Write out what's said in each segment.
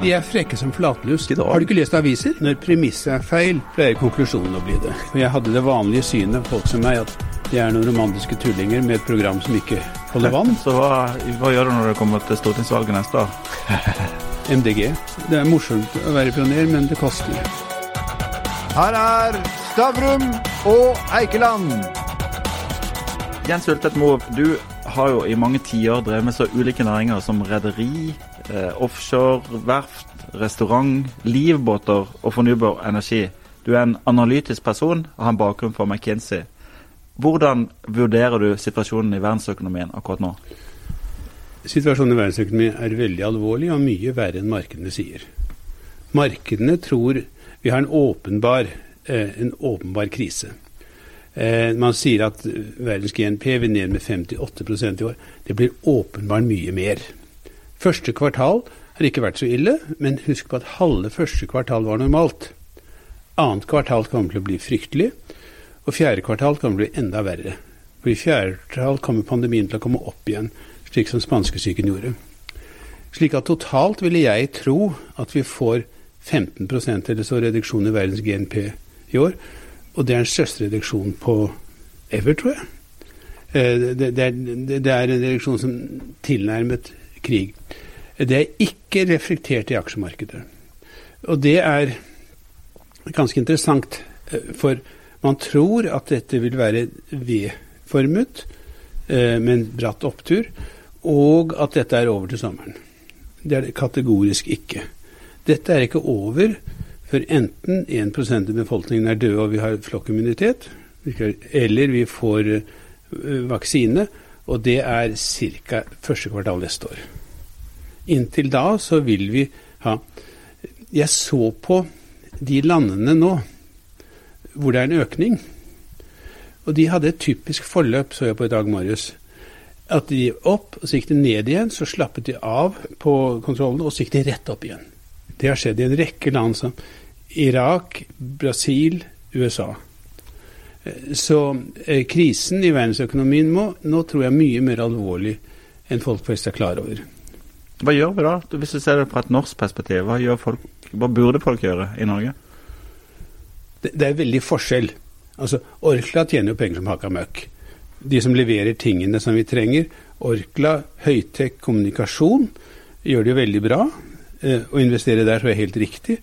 De er frekke som flatlus. Har du ikke lest aviser? Når premisset er feil, pleier konklusjonen å bli det. For jeg hadde det vanlige synet, folk som meg, at de er noen romantiske tullinger med et program som ikke holder vann. Så hva, hva gjør du når det kommer til stortingsvalget neste år? MDG. Det er morsomt å være pioner, men det koster. Her er Stavrum og Eikeland. Jens Hultet Moe, du har jo i mange tiår drevet med så ulike næringer som rederi, offshore, verft, restaurant, livbåter og fornybar energi. Du er en analytisk person og har en bakgrunn for McKinsey. Hvordan vurderer du situasjonen i verdensøkonomien akkurat nå? Situasjonen i verdensøkonomien er veldig alvorlig og mye verre enn markedene sier. Markedene tror vi har en åpenbar, eh, en åpenbar krise. Eh, man sier at verdens GNP vil ned med 58% i år. Det blir åpenbart mye mer. Første kvartal har ikke vært så ille, men husk på at halve første kvartal var normalt. Annet kvartal kommer til å bli fryktelig, og fjerde kvartal kommer til å bli enda verre. For i fjerde kvartal kommer pandemien til å komme opp igjen, slik som spanskesyken gjorde. Slik at totalt ville jeg tro at vi får 15 eller så reduksjon i verdens GNP i år. Og det er den største reduksjonen på ever, tror jeg. Det, det, er, det, er, en reduksjon som tilnærmet krig. Det er ikke reflektert i aksjemarkedet. Og det er ganske interessant, for man tror at dette vil være V-formet med en bratt opptur, og at dette er over til sommeren. Det er det kategorisk ikke. Dette er ikke over for enten 1 av befolkningen er døde og vi har flokkimmunitet, eller vi får vaksine, og det er ca. første kvartal neste år. Inntil da så vil vi ha Jeg så på de landene nå hvor det er en økning, og de hadde et typisk forløp, så jeg på i dag morges. At de opp, og så gikk de ned igjen, så slappet de av på kontrollen, og så gikk de rett opp igjen. Det har skjedd i en rekke land som Irak, Brasil, USA. Så eh, krisen i verdensøkonomien må, nå tror jeg er mye mer alvorlig enn folk flest er klar over. Hva gjør vi da, hvis du ser det fra et norsk perspektiv? Hva, folk, hva burde folk gjøre i Norge? Det, det er veldig forskjell. Altså, Orkla tjener jo penger som hakka møkk. De som leverer tingene som vi trenger. Orkla, høytek kommunikasjon, gjør det jo veldig bra. Eh, å investere der tror jeg er helt riktig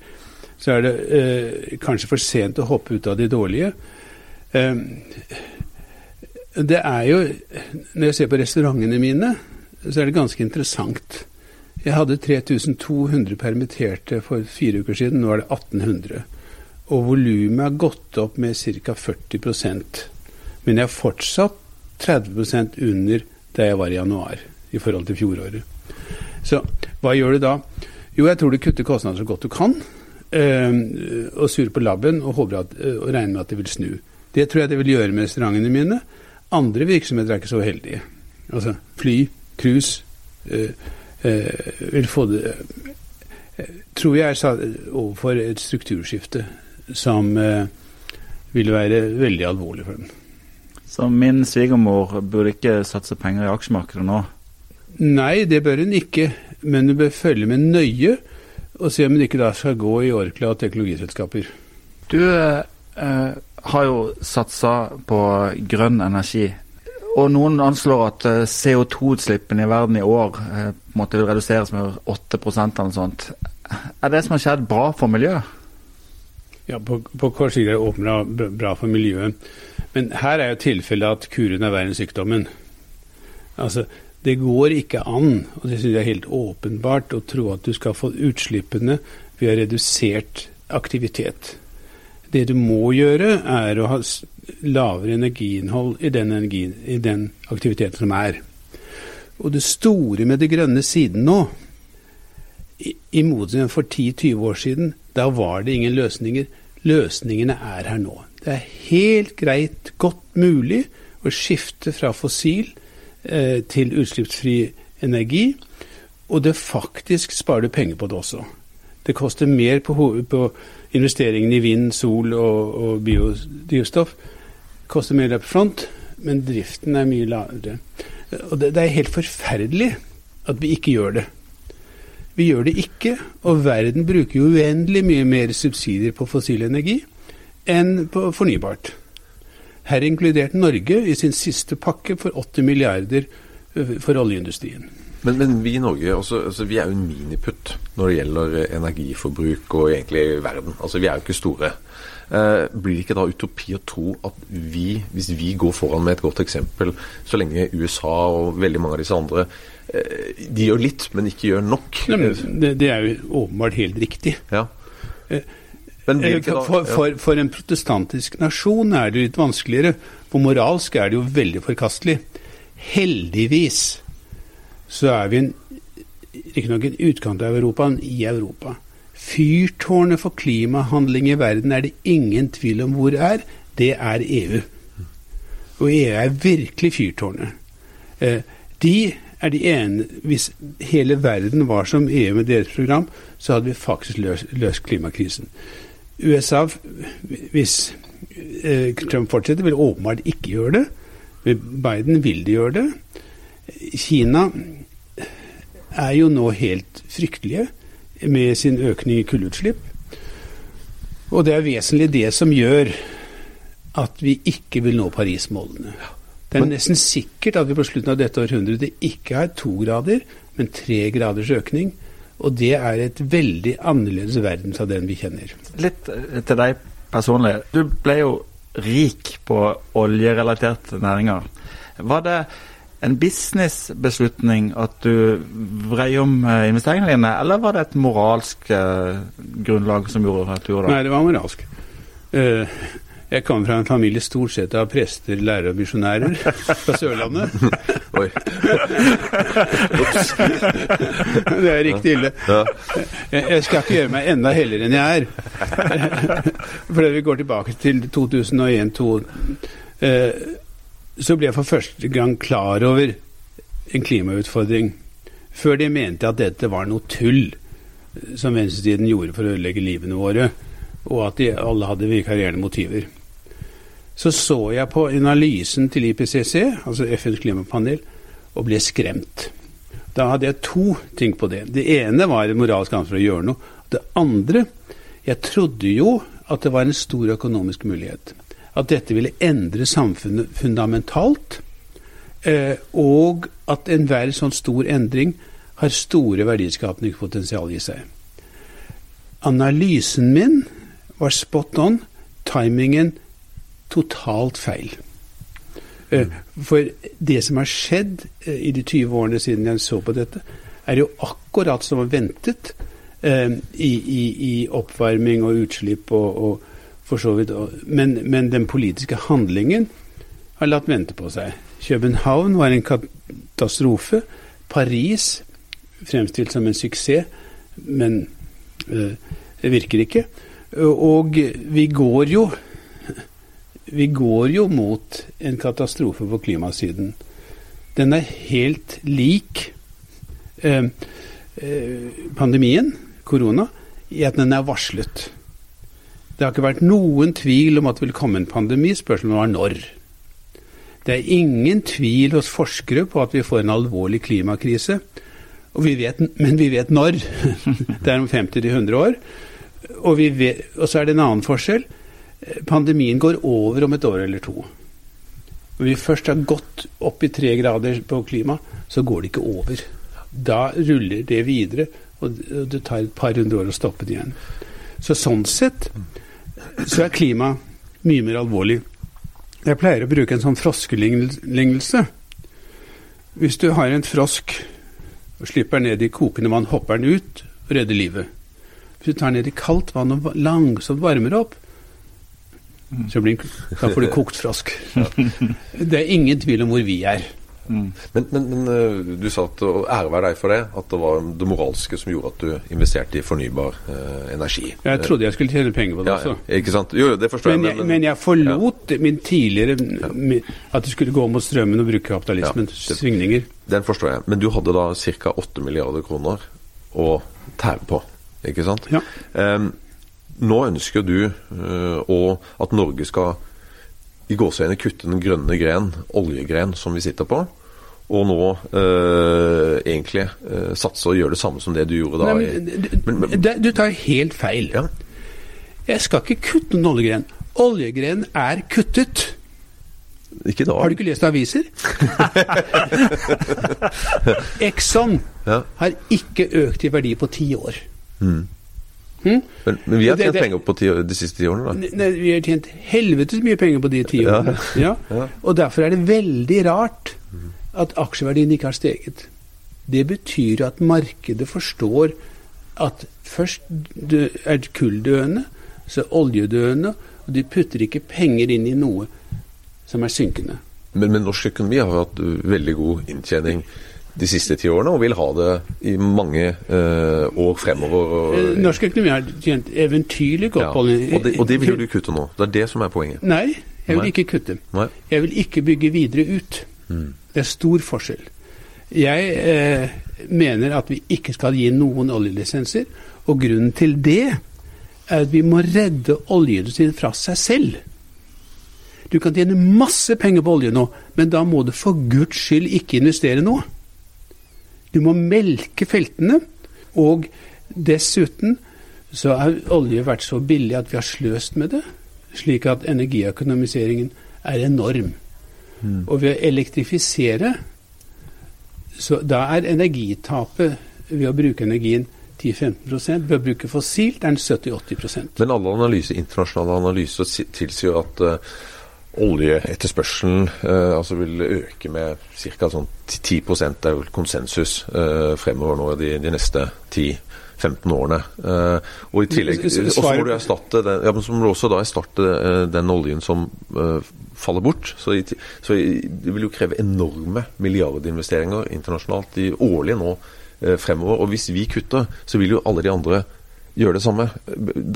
så er det eh, kanskje for sent å hoppe ut av de dårlige. Eh, det er jo Når jeg ser på restaurantene mine, så er det ganske interessant. Jeg hadde 3200 permitterte for fire uker siden, nå er det 1800. Og volumet har gått opp med ca. 40% Men jeg er fortsatt 30% under der jeg var i januar, i forhold til fjoråret. Så hva gjør du da? Jo, jeg tror du kutter kostnader så godt du kan. Uh, og surre på labben og, håper at, og regner med at det vil snu. Det tror jeg det vil gjøre med restaurantene mine. Andre virksomheter er ikke så heldige. Altså fly, cruise uh, vil få det Tror jeg er overfor et strukturskifte som vil være veldig alvorlig for dem. Så min svigermor burde ikke satse penger i aksjemarkedet nå? Nei, det bør hun ikke. Men hun bør følge med nøye og se om hun ikke da skal gå i Orkla og teknologiselskaper. Du eh, har jo satsa på grønn energi. Og noen anslår at eh, CO2-utslippene i verden i år eh, måtte vil reduseres med 8 eller sånt. Er det som har skjedd bra for miljøet? Ja, på, på kort sikt er det åpenbart bra for miljøet. Men her er jo tilfellet at kuren er verre enn sykdommen. Altså, det går ikke an, og det synes jeg er helt åpenbart, å tro at du skal få utslippene ved å ha redusert aktivitet. Det du må gjøre, er å ha lavere energiinnhold i den, energien, i den aktiviteten som er. Og det store med det grønne siden nå, i, i motsetning for 10-20 år siden, da var det ingen løsninger. Løsningene er her nå. Det er helt greit, godt mulig, å skifte fra fossil eh, til utslippsfri energi. Og det faktisk sparer du penger på det også. Det koster mer på, på investeringen i vind, sol og, og biodrivstoff. Koster mer up front, men driften er mye lavere. Og det, det er helt forferdelig at vi ikke gjør det. Vi gjør det ikke, og verden bruker jo uendelig mye mer subsidier på fossil energi enn på fornybart. Her inkludert Norge i sin siste pakke for 80 milliarder for oljeindustrien. Men, men vi i Norge altså, altså, vi er jo en miniputt når det gjelder eh, energiforbruk og egentlig verden. Altså, Vi er jo ikke store. Eh, blir det ikke da utopi å tro at vi, hvis vi går foran med et godt eksempel, så lenge USA og veldig mange av disse andre eh, de gjør litt, men ikke gjør nok? Nei, det, det er jo åpenbart helt riktig. Ja. Eh, ikke da For, for, for en protestantisk nasjon er det litt vanskeligere. For moralsk er det jo veldig forkastelig. Heldigvis så er vi en Riktignok en utkant av Europa, men i Europa. Fyrtårnet for klimahandling i verden er det ingen tvil om hvor er. Det er EU. Og EU er virkelig fyrtårnet. Eh, de er de ene Hvis hele verden var som EU med deres program, så hadde vi faktisk løst, løst klimakrisen. USA, hvis eh, Trump fortsetter, vil åpenbart ikke gjøre det. Biden vil de gjøre det. Kina er jo nå helt fryktelige med sin økning i kullutslipp. Og det er vesentlig det som gjør at vi ikke vil nå Paris-målene. Det er nesten sikkert at vi på slutten av dette århundret ikke har to grader, men tre graders økning. Og det er et veldig annerledes verden fra den vi kjenner. Litt eh, til deg personlig. Du ble jo rik på oljerelaterte næringer. Var det en businessbeslutning at du vrei om eh, investeringene dine, eller var det et moralsk eh, grunnlag som gjorde at du gjorde det? Nei, det var moralsk. Eh, jeg kommer fra en familie stort sett av prester, lærere og misjonærer fra Sørlandet. Oi. Det er riktig ille. Ja. Jeg, jeg skal ikke gjøre meg enda helligere enn jeg er. Fordi vi går tilbake til 2001-2002. Eh, så ble jeg for første gang klar over en klimautfordring. Før det mente at dette var noe tull eh, som venstresiden gjorde for å ødelegge livene våre, og at de alle hadde vikarierende motiver. Så så jeg på analysen til IPCC, altså FNs klimapanel, og ble skremt. Da hadde jeg to ting på det. Det ene var et moralsk ansvar å gjøre noe. Det andre Jeg trodde jo at det var en stor økonomisk mulighet. At dette ville endre samfunnet fundamentalt. Eh, og at enhver sånn stor endring har store verdiskapningspotensial i seg. Analysen min var spot on. Timingen totalt feil. Eh, For det som har skjedd eh, i de 20 årene siden jeg så på dette, er jo akkurat som ventet eh, i, i, i oppvarming og utslipp og, og for så vidt. Men, men den politiske handlingen har latt vente på seg. København var en katastrofe. Paris fremstilt som en suksess, men eh, det virker ikke. Og vi går jo vi går jo mot en katastrofe på klimasiden. Den er helt lik eh, eh, pandemien, korona, i at den er varslet. Det har ikke vært noen tvil om at det vil komme en pandemi, spørsmålet var når. Det er ingen tvil hos forskere på at vi får en alvorlig klimakrise, vi vet, men vi vet når. Det er om 50-100 år. Og, vet, og så er det en annen forskjell. Pandemien går over om et år eller to. Når vi først har gått opp i tre grader på klima, så går det ikke over. Da ruller det videre, og det tar et par hundre år å stoppe det igjen. Så sånn sett så er klima mye mer alvorlig. Jeg pleier å bruke en sånn froskelignelse. Hvis du har en frosk og slipper ned i kokende vann, hopper den ut og redder livet. Hvis du tar ned i kaldt vann og langsomt varmer opp, så blir den, da får du kokt frosk. Det er ingen tvil om hvor vi er. Mm. Men, men, men eh, du sa at, og ære være deg for det, at det var det moralske som gjorde at du investerte i fornybar eh, energi. Jeg trodde jeg skulle tjene penger på det ja, også. ikke sant? Jo, det forstår Men jeg. Men, men jeg forlot min tidligere min, At det skulle gå mot strømmen og bruke kapitalismens Ja, svingninger. Den forstår jeg. Men du hadde da ca. 8 milliarder kroner å tære på, ikke sant? Ja. Um, nå ønsker du uh, å, at Norge skal i gåseøyne kutte den grønne gren, oljegren, som vi sitter på. og nå eh, egentlig eh, satse og gjøre det samme som det du gjorde da. Nei, men, du, men, men, det- du tar helt feil. ja. Jeg skal ikke kutte noen oljegren. Oljegren er kuttet. Ikke da. Har du ikke lest aviser? Exxon Ja. har ikke økt i verdi på ti år. Hm? Men, men vi har tjent det- penger på ti, de siste ti årene, da. Ne, vi har tjent helvetes mye penger på de ti årene. Ja. Ja. Og derfor er det veldig rart at aksjeverdien ikke har steget. Det betyr at markedet forstår at først er kulldøende, så oljedøende, og de putter ikke penger inn i noe som er synkende. Men, men norsk økonomi har hatt veldig god inntjening de siste ti årene, og vil ha det i mange eh, år fremover. Og, Eh, Norsk økonomi har tjent eventyrlig godt på ja. og, det, og det vil jo du kutte nå. Det er det som er poenget. Nei, jeg vil ikke kutte. Nei. Jeg vil ikke bygge videre ut. Det er stor forskjell. Jeg eh, mener at vi ikke skal gi noen oljelisenser, og grunnen til det er at vi må redde oljeindustrien fra seg selv. Du kan tjene masse penger på olje nå, men da må du for guds skyld ikke investere noe. Du må melke feltene, og dessuten så har olje vært så billig at vi har sløst med det, slik at energiøkonomiseringen er enorm. Og ved å elektrifisere, så da er energitapet ved å bruke energien 10-15 Ved å bruke fossilt er den 70-80% Men alle analyser, internasjonale analyser tilsier tilsier at uh, oljeetterspørselen eh, altså vil øke med ca. Sånn 10 det er vel konsensus eh, fremover nå de, de neste 10-15 årene. Eh, og i tillegg S- s- og så må du erstatte den, ja, så må du også da erstatte den oljen som faller bort. Så, i, så i, det vil jo kreve enorme milliardinvesteringer internasjonalt i årlig nå fremover. Og hvis vi kutter, så vil jo alle de andre gjøre det samme.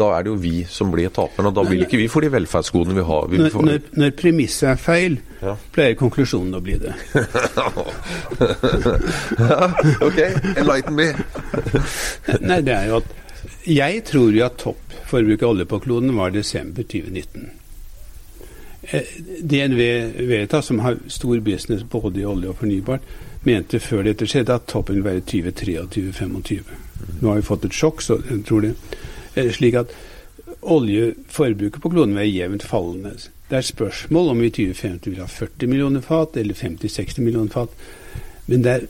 Da er det jo vi som blir taperne, og da vil ikke vi få de velferdsgodene vi har. Vi Når, får, når, når premisset er feil, Ja. pleier konklusjonen å bli det. ja, ok, enlighten me. Nei, det er jo at Jeg tror jo at toppforbruket av olje på kloden var desember 2019. Eh, DNV Veritas, som har stor business både i olje og fornybart, mente før dette skjedde at toppen ville være 2023-2025. Nå har vi fått et sjokk, så jeg tror det. er Slik at oljeforbruket på kloden er jevnt fallende. Det er spørsmål om vi i 2050 vil ha 40 millioner fat eller 50-60 millioner fat. Men det er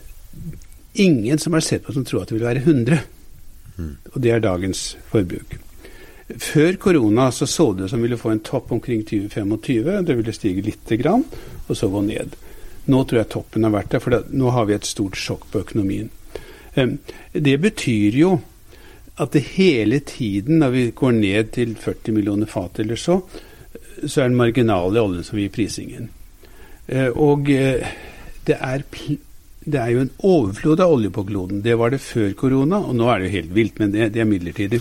ingen som har sett på som tror at det vil være 100. Og det er dagens forbruk. Før korona så så det ut som vi ville få en topp omkring 2025. Det ville stige lite grann, og så gå ned. Nå tror jeg toppen har vært der, for nå har vi et stort sjokk på økonomien. Det betyr jo at det hele tiden, når vi går ned til 40 millioner fat eller så, så er den marginale oljen som gir prisingen. Eh, Og eh, det er, det er jo en overflod av olje på kloden. Det var det før korona, og nå er det jo helt vilt, men det, det er midlertidig.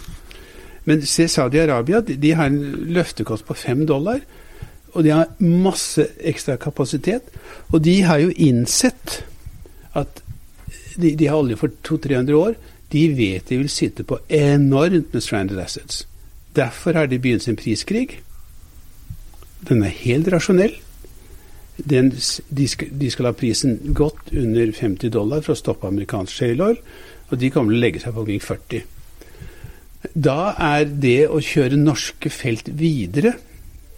Men se Saudi-Arabia, de har en løftekost på fem dollar. Og de har masse ekstra kapasitet. Og de har jo innsett at de, de har olje for 200-300 år. De vet de vil sitte på enormt med stranded assets. Derfor har de begynt sin priskrig. Den er helt rasjonell. Den, de, skal, de skal ha prisen godt under 50 dollar for å stoppe amerikansk shale oil, og de kommer til å legge seg på omkring 40. Da er det å kjøre norske felt videre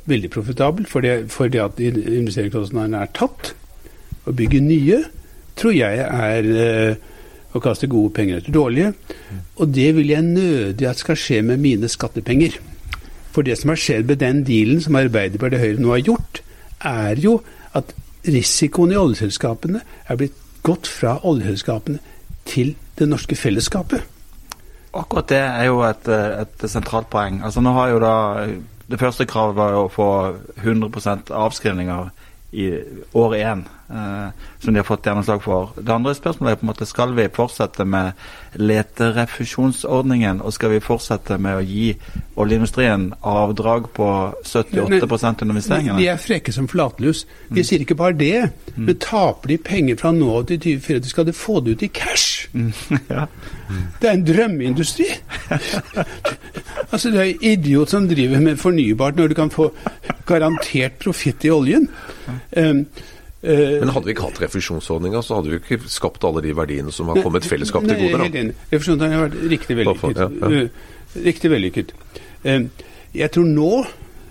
veldig profitabelt, fordi, fordi at investeringskostnadene er tatt. Å bygge nye tror jeg er eh, å kaste gode penger etter dårlige. Og det vil jeg nødig at skal skje med mine skattepenger. For det som har skjedd med den dealen som Arbeiderpartiet og Høyre nå har gjort, er jo at risikoen i oljeselskapene er blitt gått fra oljeselskapene til det norske fellesskapet. Akkurat det er jo et, et sentralt poeng. Altså nå har jo da Det første kravet var jo å få 100% avskrivninger i år én, eh, som de har fått gjennomslag for. Det andre spørsmålet er på en måte skal vi fortsette med leterefusjonsordningen, og skal vi fortsette med å gi oljeindustrien avdrag på 78% under investeringene? De er frekke som flatlus. De sier ikke bare det, men taper de penger fra nå til 2040, skal de få det ut i cash. ja. Det er en drømmeindustri. altså, det er idiot som driver med fornybart når du kan få garantert profitt i oljen. Um, Eh, Men hadde vi ikke hatt refusjonsordninger, så hadde vi ikke skapt alle de verdiene som har kommet fellesskap til gode. helt enig. Refusjonsordningen har vært riktig vellykket. Ja, ja. Eh, Riktig vellykket. Eh, Jeg tror nå,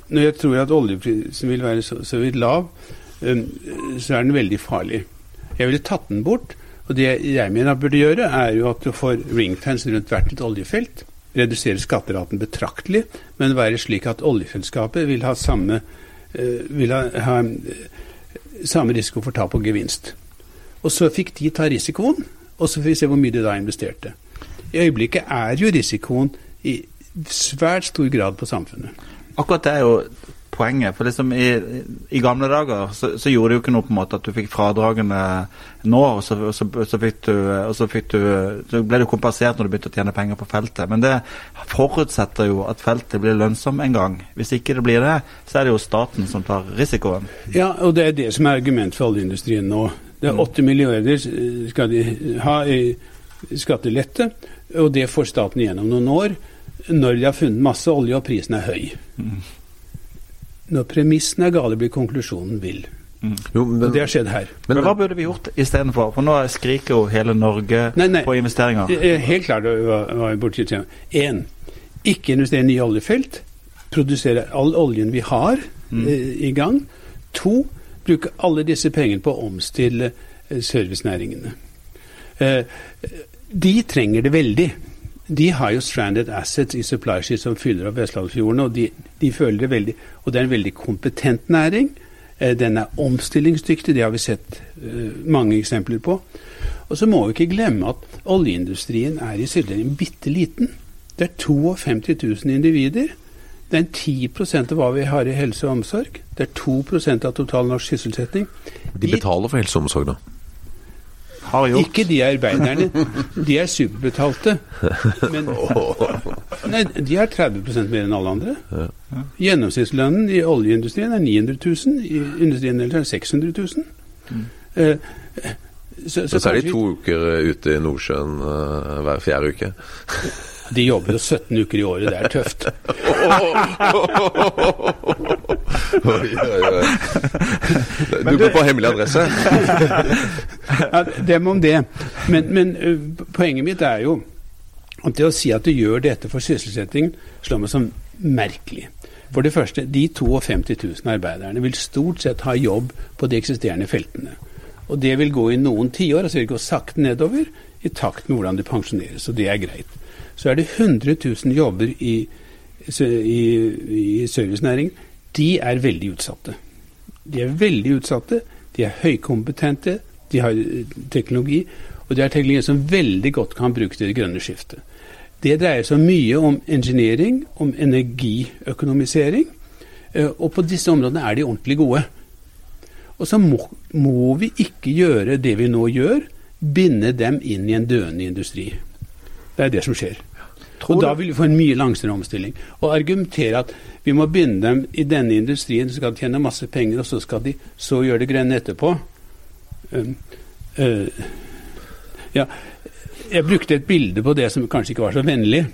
når jeg tror at oljeprisen vil være så, så vidt lav, eh, så er den veldig farlig. Jeg ville tatt den bort. Og det jeg mener burde gjøre, er jo at du får ringtans rundt hvert et oljefelt. Redusere skatteraten betraktelig, men være slik at oljeselskapet vil ha samme, eh, vil ha, ha eh, samme risiko for tap og gevinst. Og så fikk de ta risikoen, og så får vi se hvor mye de da investerte. I øyeblikket er jo risikoen i svært stor grad på samfunnet. Akkurat det er jo poenget. For liksom i, i gamle dager så, så gjorde det jo ikke noe på en måte at du fikk fradragene nå, og så, og så, så, fikk du, fikk du, så ble du kompensert når du begynte å tjene penger på feltet. Men det forutsetter jo at feltet blir lønnsom en gang. Hvis ikke det blir det, så er det jo staten som tar risikoen. Ja, og det er det som er argument for oljeindustrien nå. Det er 8 milliarder eh, skal de ha i skattelette, og det får staten igjennom noen år når de har funnet masse olje og prisen er høy. Når premissene er gale, blir konklusjonen vill. Jo, Og det har skjedd her. Men, men, hva burde vi gjort istedenfor? For nå skriker jo hele Norge Nei, nei. på investeringer. Eh, Helt klart hva, hva borti tema. Én, ikke investere i nye oljefelt. Produsere all oljen vi har eh, i gang. To, bruke alle disse pengene på å omstille eh, servicenæringene. Eh, de trenger det veldig. De har jo stranded assets i supply sheet som fyller opp Vestlandsfjorden, og de, de føler det veldig. Og det er en veldig kompetent næring. Eh, Den er omstillingsdyktig, det har vi sett eh, mange eksempler på. Og så må vi ikke glemme at oljeindustrien er i sysselsetting bitte liten. Det er 52 000 individer. Det er en 10 av hva vi har i helse og omsorg. Det er 2% av total norsk sysselsetting. de betaler for helse og omsorg, da. Har gjort. Ikke de arbeiderne. De er superbetalte. Men nei, de har 30% mer enn alle andre. Gjennomsnittslønnen i oljeindustrien er 900 000. I industrien er 600 000. Eh, så, Så, så er de to uker eh, ute i Nordsjøen eh, hver fjerde uke. de jobber jo 17 uker i året. Det er tøft. Oi, oi, oi. Du går på hemmelig adresse? Ja, Dem om det. Men, men poenget mitt er jo at det å si at du gjør dette for sysselsetting, slår meg som merkelig. For det første, de 52 000 arbeiderne vil stort sett ha jobb på de eksisterende feltene. Og det vil gå i noen tiår, altså det vil gå sakte nedover i takt med hvordan de pensjoneres, og det er greit. Så er det 100 000 jobber i, i, i servicenæringen. De er veldig utsatte. De er veldig utsatte, de er høykompetente, de har eh, teknologi, og de har teknologi som veldig godt kan brukes til det grønne skiftet. Det dreier seg mye om engineering, om energiøkonomisering, eh, og på disse områdene er de ordentlig gode. Og så må, må vi ikke gjøre det vi nå gjør, binde dem inn i en døende industri. Det er det som skjer. Tror og da vil vi få en mye langsommere omstilling. Og argumentere at vi må binde dem i denne industrien, så skal de tjene masse penger, og så skal de så gjøre det grønne etterpå. Um, uh, ja, jeg brukte et bilde på det som kanskje ikke var så vennlig.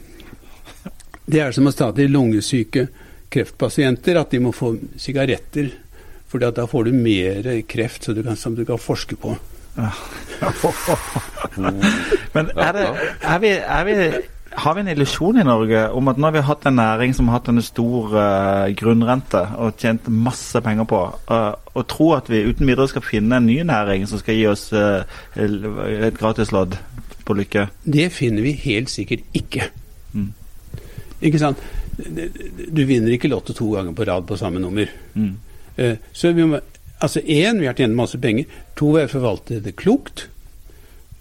Det er som å ta til lungesyke kreftpasienter at de må få sigaretter, for da får du mer kreft så du kan, som du kan forske på. Men er det, er vi, er vi, har vi en illusjon i Norge om at nå har vi hatt en næring som har hatt en stor uh, grunnrente og tjent masse penger på, uh, og tro at vi uten videre skal finne en ny næring som skal gi oss uh, et gratislodd på lykke? Det finner vi helt sikkert ikke. Mm. Ikke sant? Du vinner ikke Lotto to ganger på rad på samme nummer. Mm. Eh, Så vi må, altså én, vi har tjent masse penger. To, vi har forvaltet det klokt.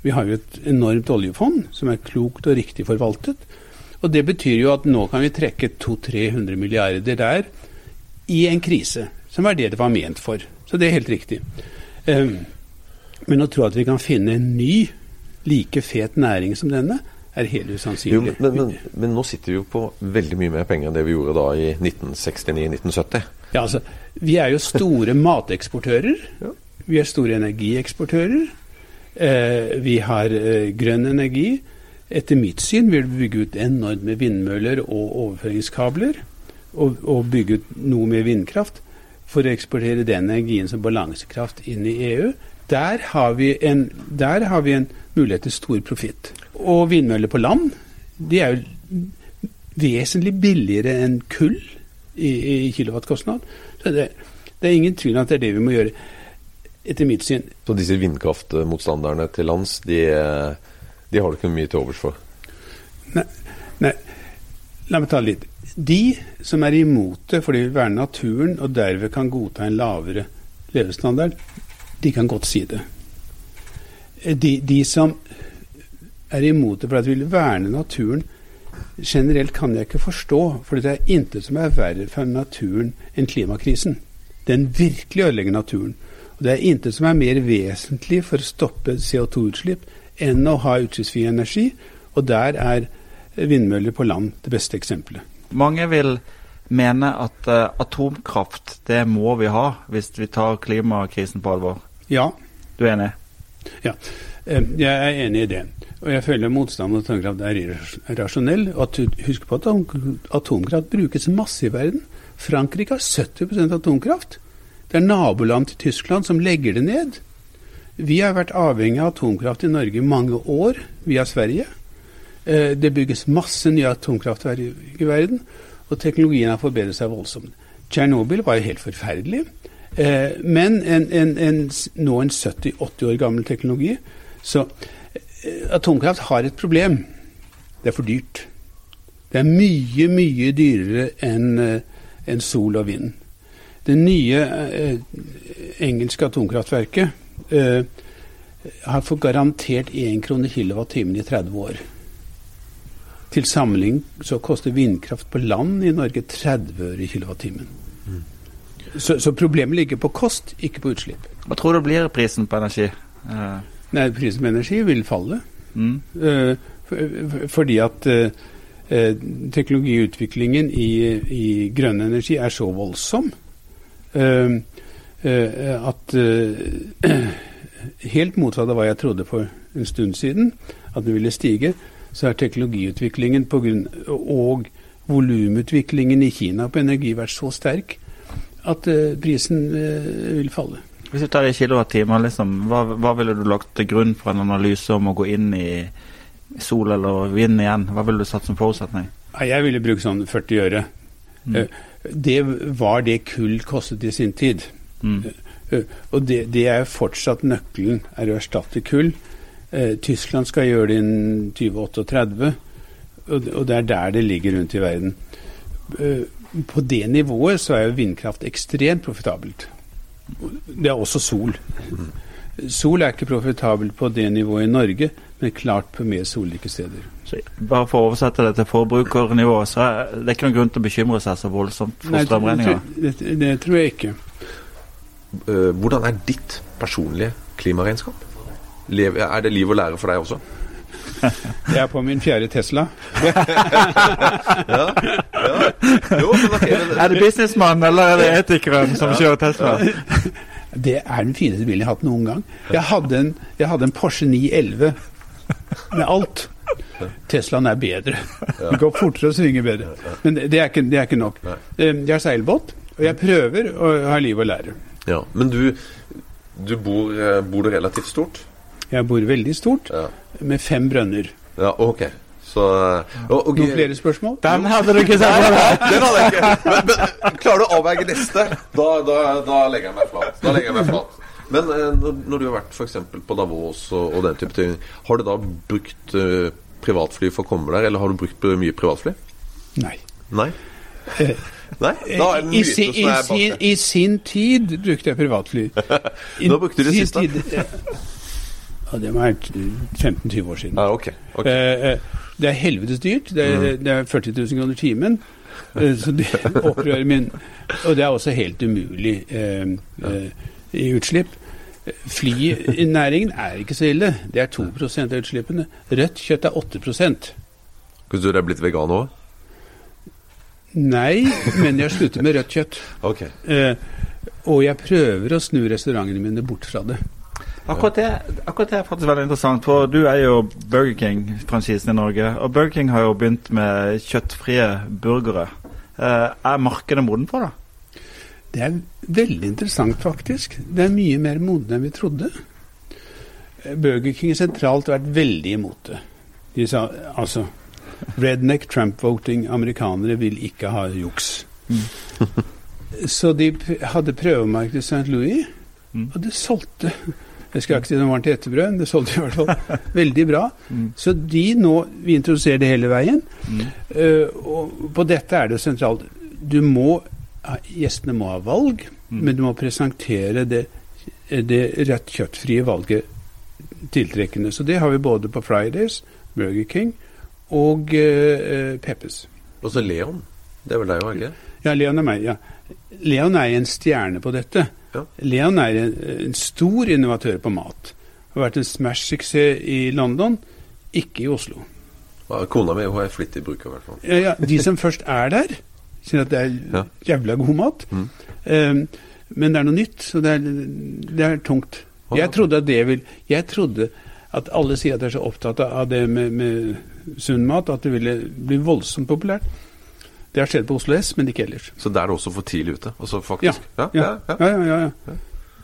Vi har jo et enormt oljefond som er klokt og riktig forvaltet. Og det betyr jo at nå kan vi trekke 200-300 milliarder der i en krise, som er det det var ment for. Så det er helt riktig. Eh, Men å tro at vi kan finne en ny, like fet næring som denne, er helt Jo, usannsynlig. men, men, men nå sitter vi jo på veldig mye mer penger enn det vi gjorde da i 1969-1970. Ja, altså, vi er jo store mateksportører. Vi er store energieksportører. Eh, vi har eh, grønn energi. Etter mitt syn vil vi bygge ut enormt med vindmøller og overføringskabler. Og, og bygge ut noe med vindkraft. for å eksportere den energien som balansekraft inn i EU. Der har vi en, har vi en mulighet til stor profitt. Og vindmøller på land de er jo vesentlig billigere enn kull i, i kilowattkostnad. Så det, det, er ingen tvil om at det er det vi må gjøre, etter mitt syn. Så disse vindkraftmotstanderne til lands, de, de har du ikke mye til overs for? Nei, nei, la meg ta litt. De som er imot det fordi de vil verne naturen og derved kan godta en lavere levestandard, de kan godt si det. De, de som er imot det fordi de vil verne naturen, generelt kan jeg ikke forstå. For det er intet som er verre for naturen enn klimakrisen. Den virkelig ødelegger naturen. Og det er intet som er mer vesentlig for å stoppe CO2-utslipp enn å ha utslippsfri energi. Og der er vindmøller på land det beste eksempelet. Mange vil mene at uh, atomkraft, det må vi ha hvis vi tar klimakrisen på alvor. Ja. Du er enig? Ja, uh, jeg er enig i det. Og jeg føler motstand mot atomkraft er irrasjonell. Husk på at atomkraft brukes masse i verden. Frankrike har 70% atomkraft. Det er naboland til Tyskland som legger det ned. Vi har vært avhengig av atomkraft i Norge i mange år via Sverige. Eh, det bygges masse nye atomkraftverk i verden, og teknologien har forbedret seg voldsomt. Tsjernobyl var jo helt forferdelig, eh, men en, en, en, nå en 70-80 år gammel teknologi. Så eh, atomkraft har et problem. Det er for dyrt. Det er mye, mye dyrere enn en sol og vind. Det nye engelske atomkraftverket har fått garantert 1 krone kilowattimen i 30 år. Til sammenligning så koster vindkraft på land i Norge 30 øre i kilowattimen. Mm. Så, så, problemet ligger på kost, ikke på utslipp. Hva tror du blir prisen på energi? Uh. Nei, Prisen på energi vil falle. Mm. Uh, for, fordi at uh, teknologiutviklingen i, i, grønn energi er så voldsom at Helt motsatt av hva jeg trodde for en stund siden, at den ville stige, så har teknologiutviklingen på grunn, og volumutviklingen i Kina på energi vært så sterk at uh, prisen vil falle. Hvis du tar i kilowattimer, liksom, hva, hva, ville du lagt til grunn for en analyse om å gå inn i sol eller vind igjen? Hva ville du satt som forutsetning? Jeg ville brukt sånn 40 øre. Mm. Det var det kull kostet i sin tid. Mm. Og det, det, er fortsatt nøkkelen, er å erstatte kull. Eh, Tyskland skal gjøre det innen 2038, og, og det er der det ligger rundt i verden. Eh, på det nivået så er jo vindkraft ekstremt profitabelt. Det er også sol. Sol er ikke profitabelt på det nivået i Norge, men klart på mer solrike steder. Så bare for å oversette det til forbrukernivå, så er det ikke noen grunn til å bekymre seg så voldsomt for strømregninga? Det, det, det, tror jeg ikke. Eh, hvordan er ditt personlige klimaregnskap? Er det liv og lære for deg også? Jeg er på min fjerde Tesla. ja, ja. Jo, okay, men... Er det businessmannen eller er det etikeren som ja. kjører Tesla? Det er den fineste bilen jeg har hatt noen gang. Jeg hadde en, jeg hadde en Porsche 911 med alt. Teslaen er bedre. Det går fortere og svinger bedre. Men det er ikke, det er ikke nok. Eh, jeg har seilbåt, og jeg prøver å ha liv og lære. Ja, Men du, du bor, eh, bor du relativt stort? Jeg bor veldig stort, ja. med fem brønner. Ja, ok. Så, og, og, Noen flere spørsmål? Den hadde du ikke sett! Den hadde jeg ikke. Men, men klarer du å avveie neste, da, da, da, legger jeg meg flat. Da legger jeg meg flat. Men eh, når du har vært f.eks. på Davos og, og, den type ting, har du da brukt uh, privatfly for å komme der, eller har du brukt mye privatfly? Nei. Nei? Nei? I, si, i, sin, I, sin, tid brukte jeg privatfly. Nå brukte du det siste. Ja, det vært 15-20 år siden. Ah, okay. Okay. Eh, eh, det er helvetes dyrt. Det er, mm. det er 40 000 kroner timen. Eh, så det opprører min Og det er også helt umulig eh, eh, i utslipp. Flynæringen er ikke så ille. Det er 2 av utslippene. Rødt kjøtt er 8% du du er blitt vegan òg? Nei, men jeg slutter med rødt kjøtt. Okay. Eh, og jeg prøver å snu restaurantene mine bort fra det. Akkurat det, akkurat det, er faktisk veldig interessant. For du er jo Burger King-franchisen i Norge. Og Burger King har jo begynt med kjøttfrie burgere. Eh, er markedet moden for det? Det er veldig interessant, faktisk. Det er mye mer modne enn vi trodde. Burger King sentralt har vært veldig imot det. De sa altså Redneck Trump-voting. Amerikanere vil ikke ha juks. Så de hadde prøvemarked i St. Louis, Mm. og det solgte Jeg skal ikke si det var til etterbrød, men det solgte i hvert fall veldig bra. Mm. Så de nå Vi introduserer det hele veien. Mm. Eh, og på dette er det sentralt. Du må Gjestene må ha valg, Mm. men du må presentere det, det rett kjøttfrie valget tiltrekkende. Så det har vi både på Fridays, Burger King og uh, Peppes. Og så Leon. Det er vel deg òg, ikke Ja, Leon er meg. Ja. Leon er en stjerne på dette. Ja. Leon er en, en stor innovatør på mat. Har vært en Smash-suksess i London, ikke i Oslo. Ja, Kona mi hun er flittig bruker, i hvert fall. Ja, ja, de som først er der, sier at det er jævla god mat. Mm. Um, men det er noe nytt, så det er, det er tungt. Jeg trodde at det vil Jeg trodde at alle sier at de er så opptatt av det med, med sunn mat, at det ville bli voldsomt populært. Det har skjedd på Oslo S, men ikke ellers. Så der er det også for tidlig ute. Altså faktisk. Ja, Ja, ja, ja. ja, ja, ja, ja.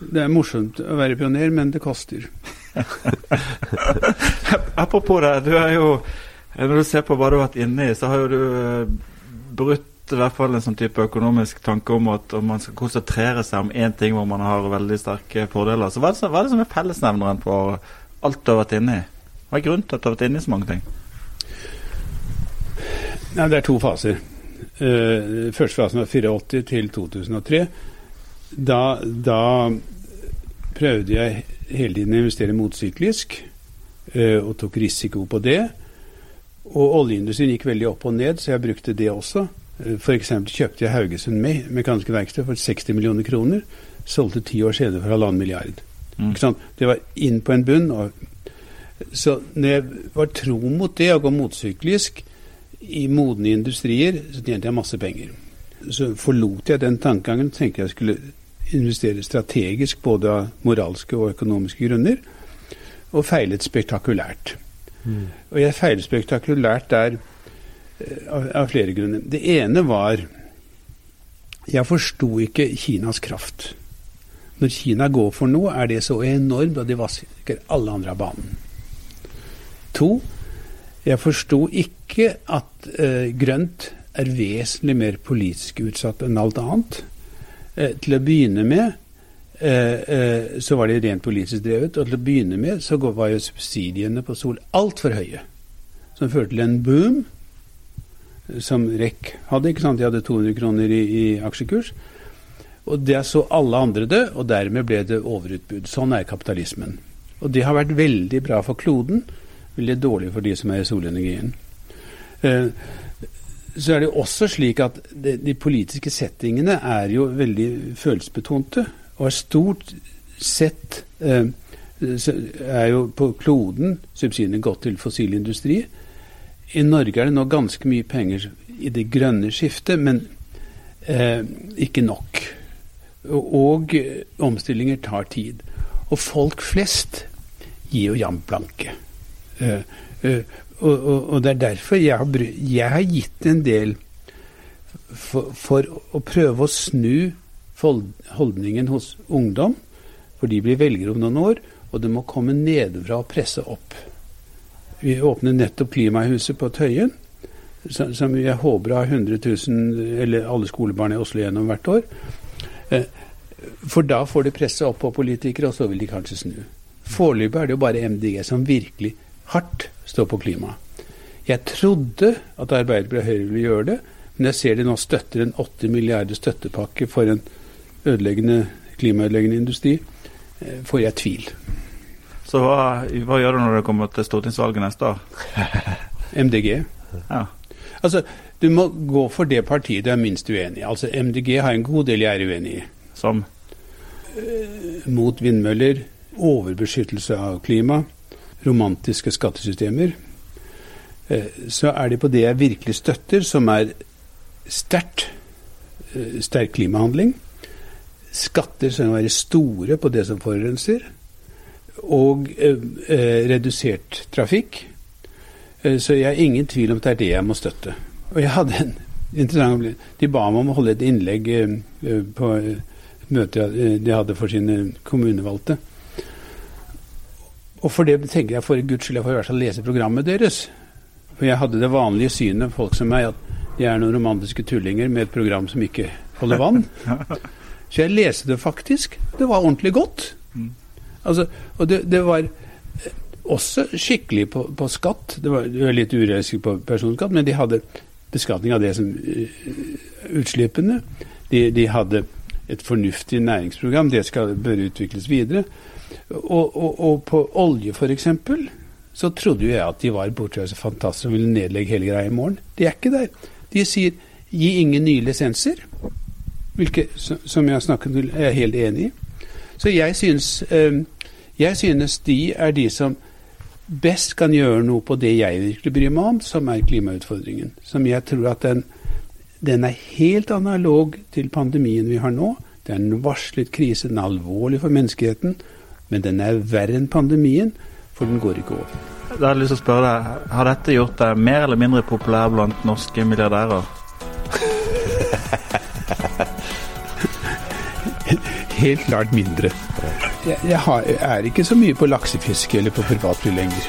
Det er morsomt å være pioner, men det koster. Apropos det, du er jo Når du ser på hva du har vært inne i, så har jo du eh, brutt i hvert fall en sånn type økonomisk tanke om at om man skal konsentrere seg om én ting hvor man har veldig sterke fordeler. Så hva er det, som- hva er det som er fellesnevneren på alt du har vært inne i? Hva er grunnen til at du har vært inne i så mange ting? Nei, det er to faser. Uh, første fasen var 84 til 2003. Da, da prøvde jeg hele tiden å investere motsyklisk, eh, og tok risiko på det. Og oljeindustrien gikk veldig opp og ned, så jeg brukte det også. Uh, F.eks. kjøpte jeg Haugesund Me Mekaniske Verksted for 60 millioner kroner. Solgte ti år senere for halvannen milliard. Mm. Det var inn på en bunn. Og, så når jeg var tro mot det, å gå motsyklisk i modne industrier, så tjente jeg masse penger. Så forlot jeg den tankegangen, tenkte jeg skulle investere strategisk både av moralske og økonomiske grunner, og feilet spektakulært. Og jeg feilet spektakulært der eh, av, av flere grunner. Det ene var jeg forsto ikke Kinas kraft. Når Kina går for noe, er det så enormt, og de vasker alle andre av banen. To, jeg forsto ikke at eh, grønt er vesentlig mer politisk utsatt enn alt annet. Eh, til å begynne med eh, eh, så var det rent politisk drevet, og til å begynne med så var jo subsidiene på sol altfor høye. Som førte til en boom, som REC hadde. ikke sant? De hadde 200 kroner i, i aksjekurs. Og det så alle andre det, og dermed ble det overutbud. Sånn er kapitalismen. Og det har vært veldig bra for kloden, veldig dårlig for de som er i solenergien. Eh, så er det også slik at de, politiske settingene er jo veldig følelsesbetonte, og er stort sett eh, er jo på kloden subsidiene gått til fossil industri. I Norge er det nå ganske mye penger i det grønne skiftet, men eh, ikke nok. Og, omstillinger tar tid. Og folk flest gir jo jam blanke. Eh, eh, og, og, og det er derfor jeg har, jeg har gitt en del for, for å prøve å snu holdningen hos ungdom. For de blir velgere om noen år, og det må komme nedenfra og presse opp. Vi åpner nettopp Klimahuset på Tøyen, som, som jeg håper har 100 000, eller alle skolebarn i Oslo gjennom hvert år. Eh, For da får de presse opp på politikere, og så vil de kanskje snu. Foreløpig er det jo bare MDG som virkelig hardt stå på klima. Jeg trodde at Arbeiderpartiet og Høyre ville gjøre det, men jeg ser de nå støtter en 80 milliarder støttepakke for en ødeleggende, klimaødeleggende industri. eh, Får jeg tvil. Så hva, hva gjør du når det kommer til stortingsvalget neste år? MDG. Ja. Altså, du må gå for det partiet du er minst uenig i. Altså, MDG har en god del jeg er uenig i. Som Mot vindmøller, overbeskyttelse av klima, romantiske skattesystemer. Eh, Så er det på det jeg virkelig støtter, som er sterkt eh, sterk klimahandling. Skatter som må være store på det som forurenser. Og eh, eh, redusert trafikk. Så jeg har ingen tvil om at det er det jeg må støtte. Og jeg hadde en interessant. De ba meg om å holde et innlegg på et møte de hadde for sine kommunevalgte. Og for det tenker jeg for guds skyld jeg får i hvert fall lese programmet deres. For jeg hadde det vanlige synet, folk som meg, at de er noen romantiske tullinger med et program som ikke holder vann. Så jeg leste det faktisk. Det var ordentlig godt. Altså, og det, det var også skikkelig på, på skatt. Det var, det var litt urealistisk på personskatt, men de hadde beskatning av det som uh, utslippene. De, de, hadde et fornuftig næringsprogram. Det skal, bør utvikles videre. Og, og, og på olje, f.eks., så trodde jo jeg at de var bortreiste fantaster og ville nedlegge hele greia i morgen. De er ikke der. De sier gi ingen nye lisenser, hvilket, som jeg snakket jeg er helt enig i. Så jeg synes, uh, jeg synes de er de som best kan gjøre noe på det jeg virkelig bryr meg om, som er klimautfordringen. Som jeg tror at den, den er helt analog til pandemien vi har nå. Det er en varslet krise, den er alvorlig for menneskeheten, men den er verre enn pandemien, for den går ikke over. Da har jeg lyst til å spørre deg, Har dette gjort deg mer eller mindre populær blant norske milliardærer? Helt klart mindre. Jeg, jeg, har, jeg er ikke så mye på laksefiske eller på privatfly lenger.